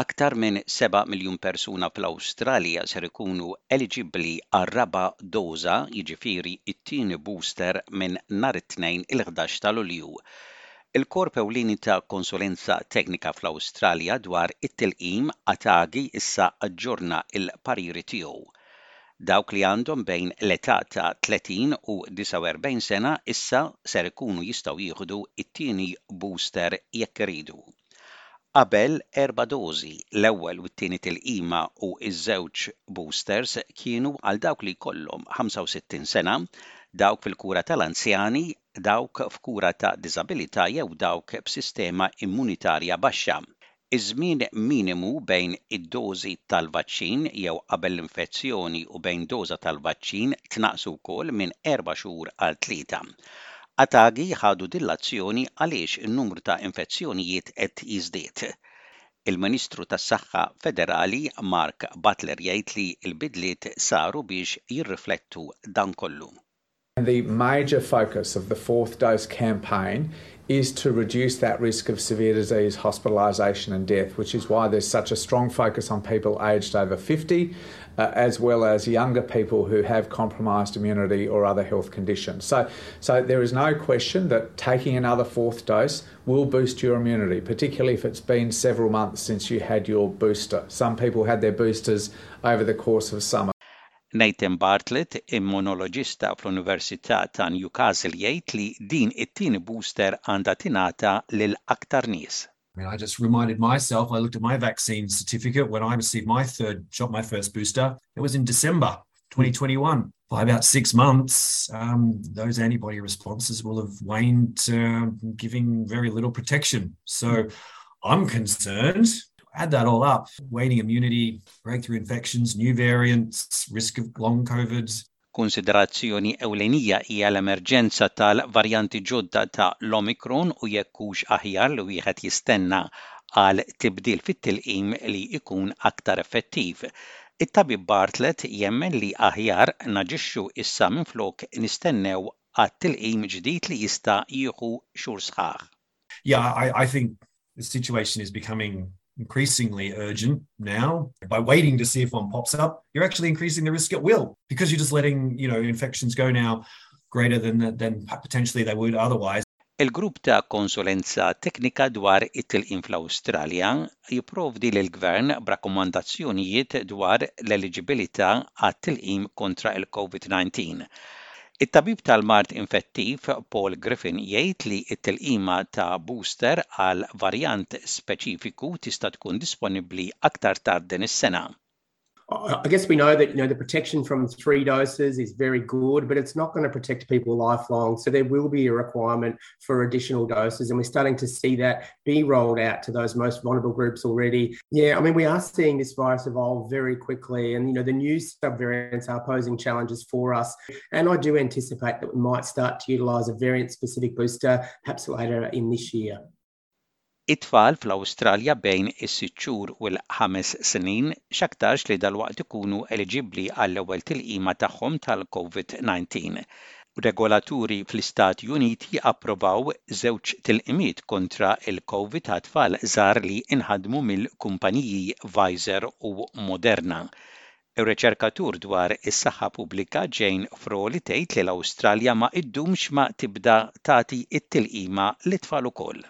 Aktar minn seba' miljun persuna fl-Awstralja ser ikunu eliġibbli għar-raba' doża, jiġifieri t-tieni booster minn nhar it-Tnejn il-ħdax ta' Lulju. Il-korp ewlieni ta' konsulenza teknika fl-Awstralja dwar it-tilqim, ATAGI, issa aġġorna l-pariri tiegħu. Dawk li għandhom bejn l-età ta' 30 u 49 sena issa ser ikunu jistgħu jieħdu t-tieni booster jekk iridu. Qabel, erba' dożi, l-ewwel u t-tieni tilqima u ż-żewġ boosters kienu għal dawk li jkollhom 65 sena, dawk fil-kura tal-anzjani, dawk f'kura ta' diżabilità jew dawk b'sistema immunitarja baxxa, iż-żmien minimu bejn id-dożi tal-vaċċin jew qabel l-infezzjoni u bejn doża tal-vaċċin tnaqqsu wkoll minn erba' xhur għal tlieta. ATAGi ħadu din l-azzjoni għaliex in-numru ta' infezzjonijiet qed jiżdied. Il-Ministru tas-Saħħa Federali Mark Butler jgħid li l-bidliet saru biex jirriflettu dan kollu. And the major focus of the fourth dose campaign is to reduce that risk of severe disease, hospitalisation, and death, which is why there's such a strong focus on people aged over 50, uh, as well as younger people who have compromised immunity or other health conditions. So, so there is no question that taking another fourth dose will boost your immunity, particularly if it's been several months since you had your booster. Some people had their boosters over the course of summer. Nathan Bartlett, immunologista fl-Università ta' Newcastle, jgħid li din it-tieni booster għandha tingħata lil aktar nies. I mean, I just reminded myself, I looked at my vaccine certificate when I received my third shot, my first booster. It was in December 2021. By about six months, um, those antibody responses will have waned, uh, giving very little protection. So I'm concerned add that all up, waning immunity, breakthrough infections, new variants, risk of long COVID. Kunsiderazzjoni ewlenija hija l-emerġenza tal-varjanti ġodda ta' l-Omicron u jekk hux aħjar li wieħed jistenna għal tibdil fit-tilqim li jkun aktar effettiv. It-Tabib Bartlett jemmen li aħjar naġixxu issa minflok nistennew għat-tilqim ġdid li jista' jieħu xhur sħaħ. Yeah, I, I think the situation is becoming increasingly urgent now. By waiting to see if one pops up, you're actually increasing the risk at will because you're just letting, you know, infections go now greater than, than potentially they would otherwise. Il-grupp ta' konsulenza teknika dwar it-tilqim fl-Awstralja jipprovdi lil gvern b'rakkomandazzjonijiet dwar l-eliġibilità għat-tilqim kontra il-COVID-19. It-tabib tal-mard infettiv Paul Griffin jgħid li t-tilqima ta' booster għal varjant speċifiku tista' tkun disponibbli aktar tard din is-sena. I guess we know that you know the protection from three doses is very good, but it's not going to protect people lifelong, so there will be a requirement for additional doses, and we're starting to see that be rolled out to those most vulnerable groups already. Yeah, I mean we are seeing this virus evolve very quickly, and you know the new subvariants are posing challenges for us. And I do anticipate that we might start to utilise a variant-specific booster perhaps later in this year. It-tfal fl-Awstralja bejn is-sitt xhur u l-ħames snin x'aktarx li dalwaqt ikunu eliġibbli għall-ewwel tilqima tagħhom tal-COVID-19. Regolaturi fl-Istati Uniti approvaw żewġ tilqimiet kontra l-Covid għat-tfal żgħar li nħadmu mill-kumpaniji Pfizer u Moderna. Ir-reċerkatur dwar is-saħħa pubblika Jane Froli tgħid li l-Awstralja ma iddumx ma tibda tagħti it-tilqima l-tfal ukoll.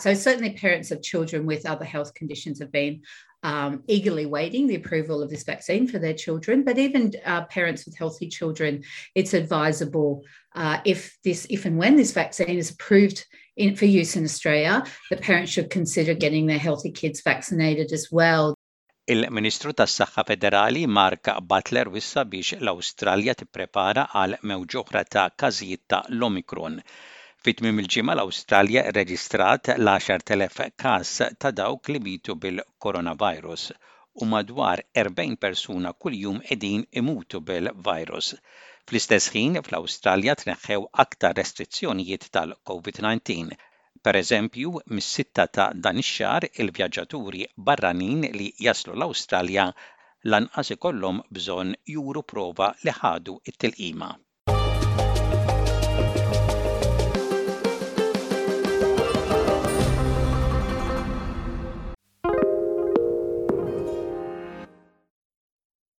So, certainly, parents of children with other health conditions have been um, eagerly waiting the approval of this vaccine for their children. But even uh, parents with healthy children, it's advisable uh, if this, if and when this vaccine is approved in, for use in Australia, the parents should consider getting their healthy kids vaccinated as well. Il-Ministru tas-Saħħa Federali Mark Butler wissa biex l-Awstralja tipprepara għal mewġa oħra ta' każijiet ta' l-Omicron. Fi tmiem il-ġimgħa l-Awstralja rreġistrat l-10,000 każ ta' dawk li mietu bil-coronavirus u madwar 40 persuna kuljum qegħdin imutu bil-virus. Fl-istess ħin, fl-Awstralja tneħħew aktar restrizzjonijiet tal-Covid-19 Pereżempju, mis-sitta ta' dan ix-xahar il-vjaġġaturi barranin li jaslu l-Awstralja lanqas ikollhom bżonn juru prova li ħadu t-tilqima.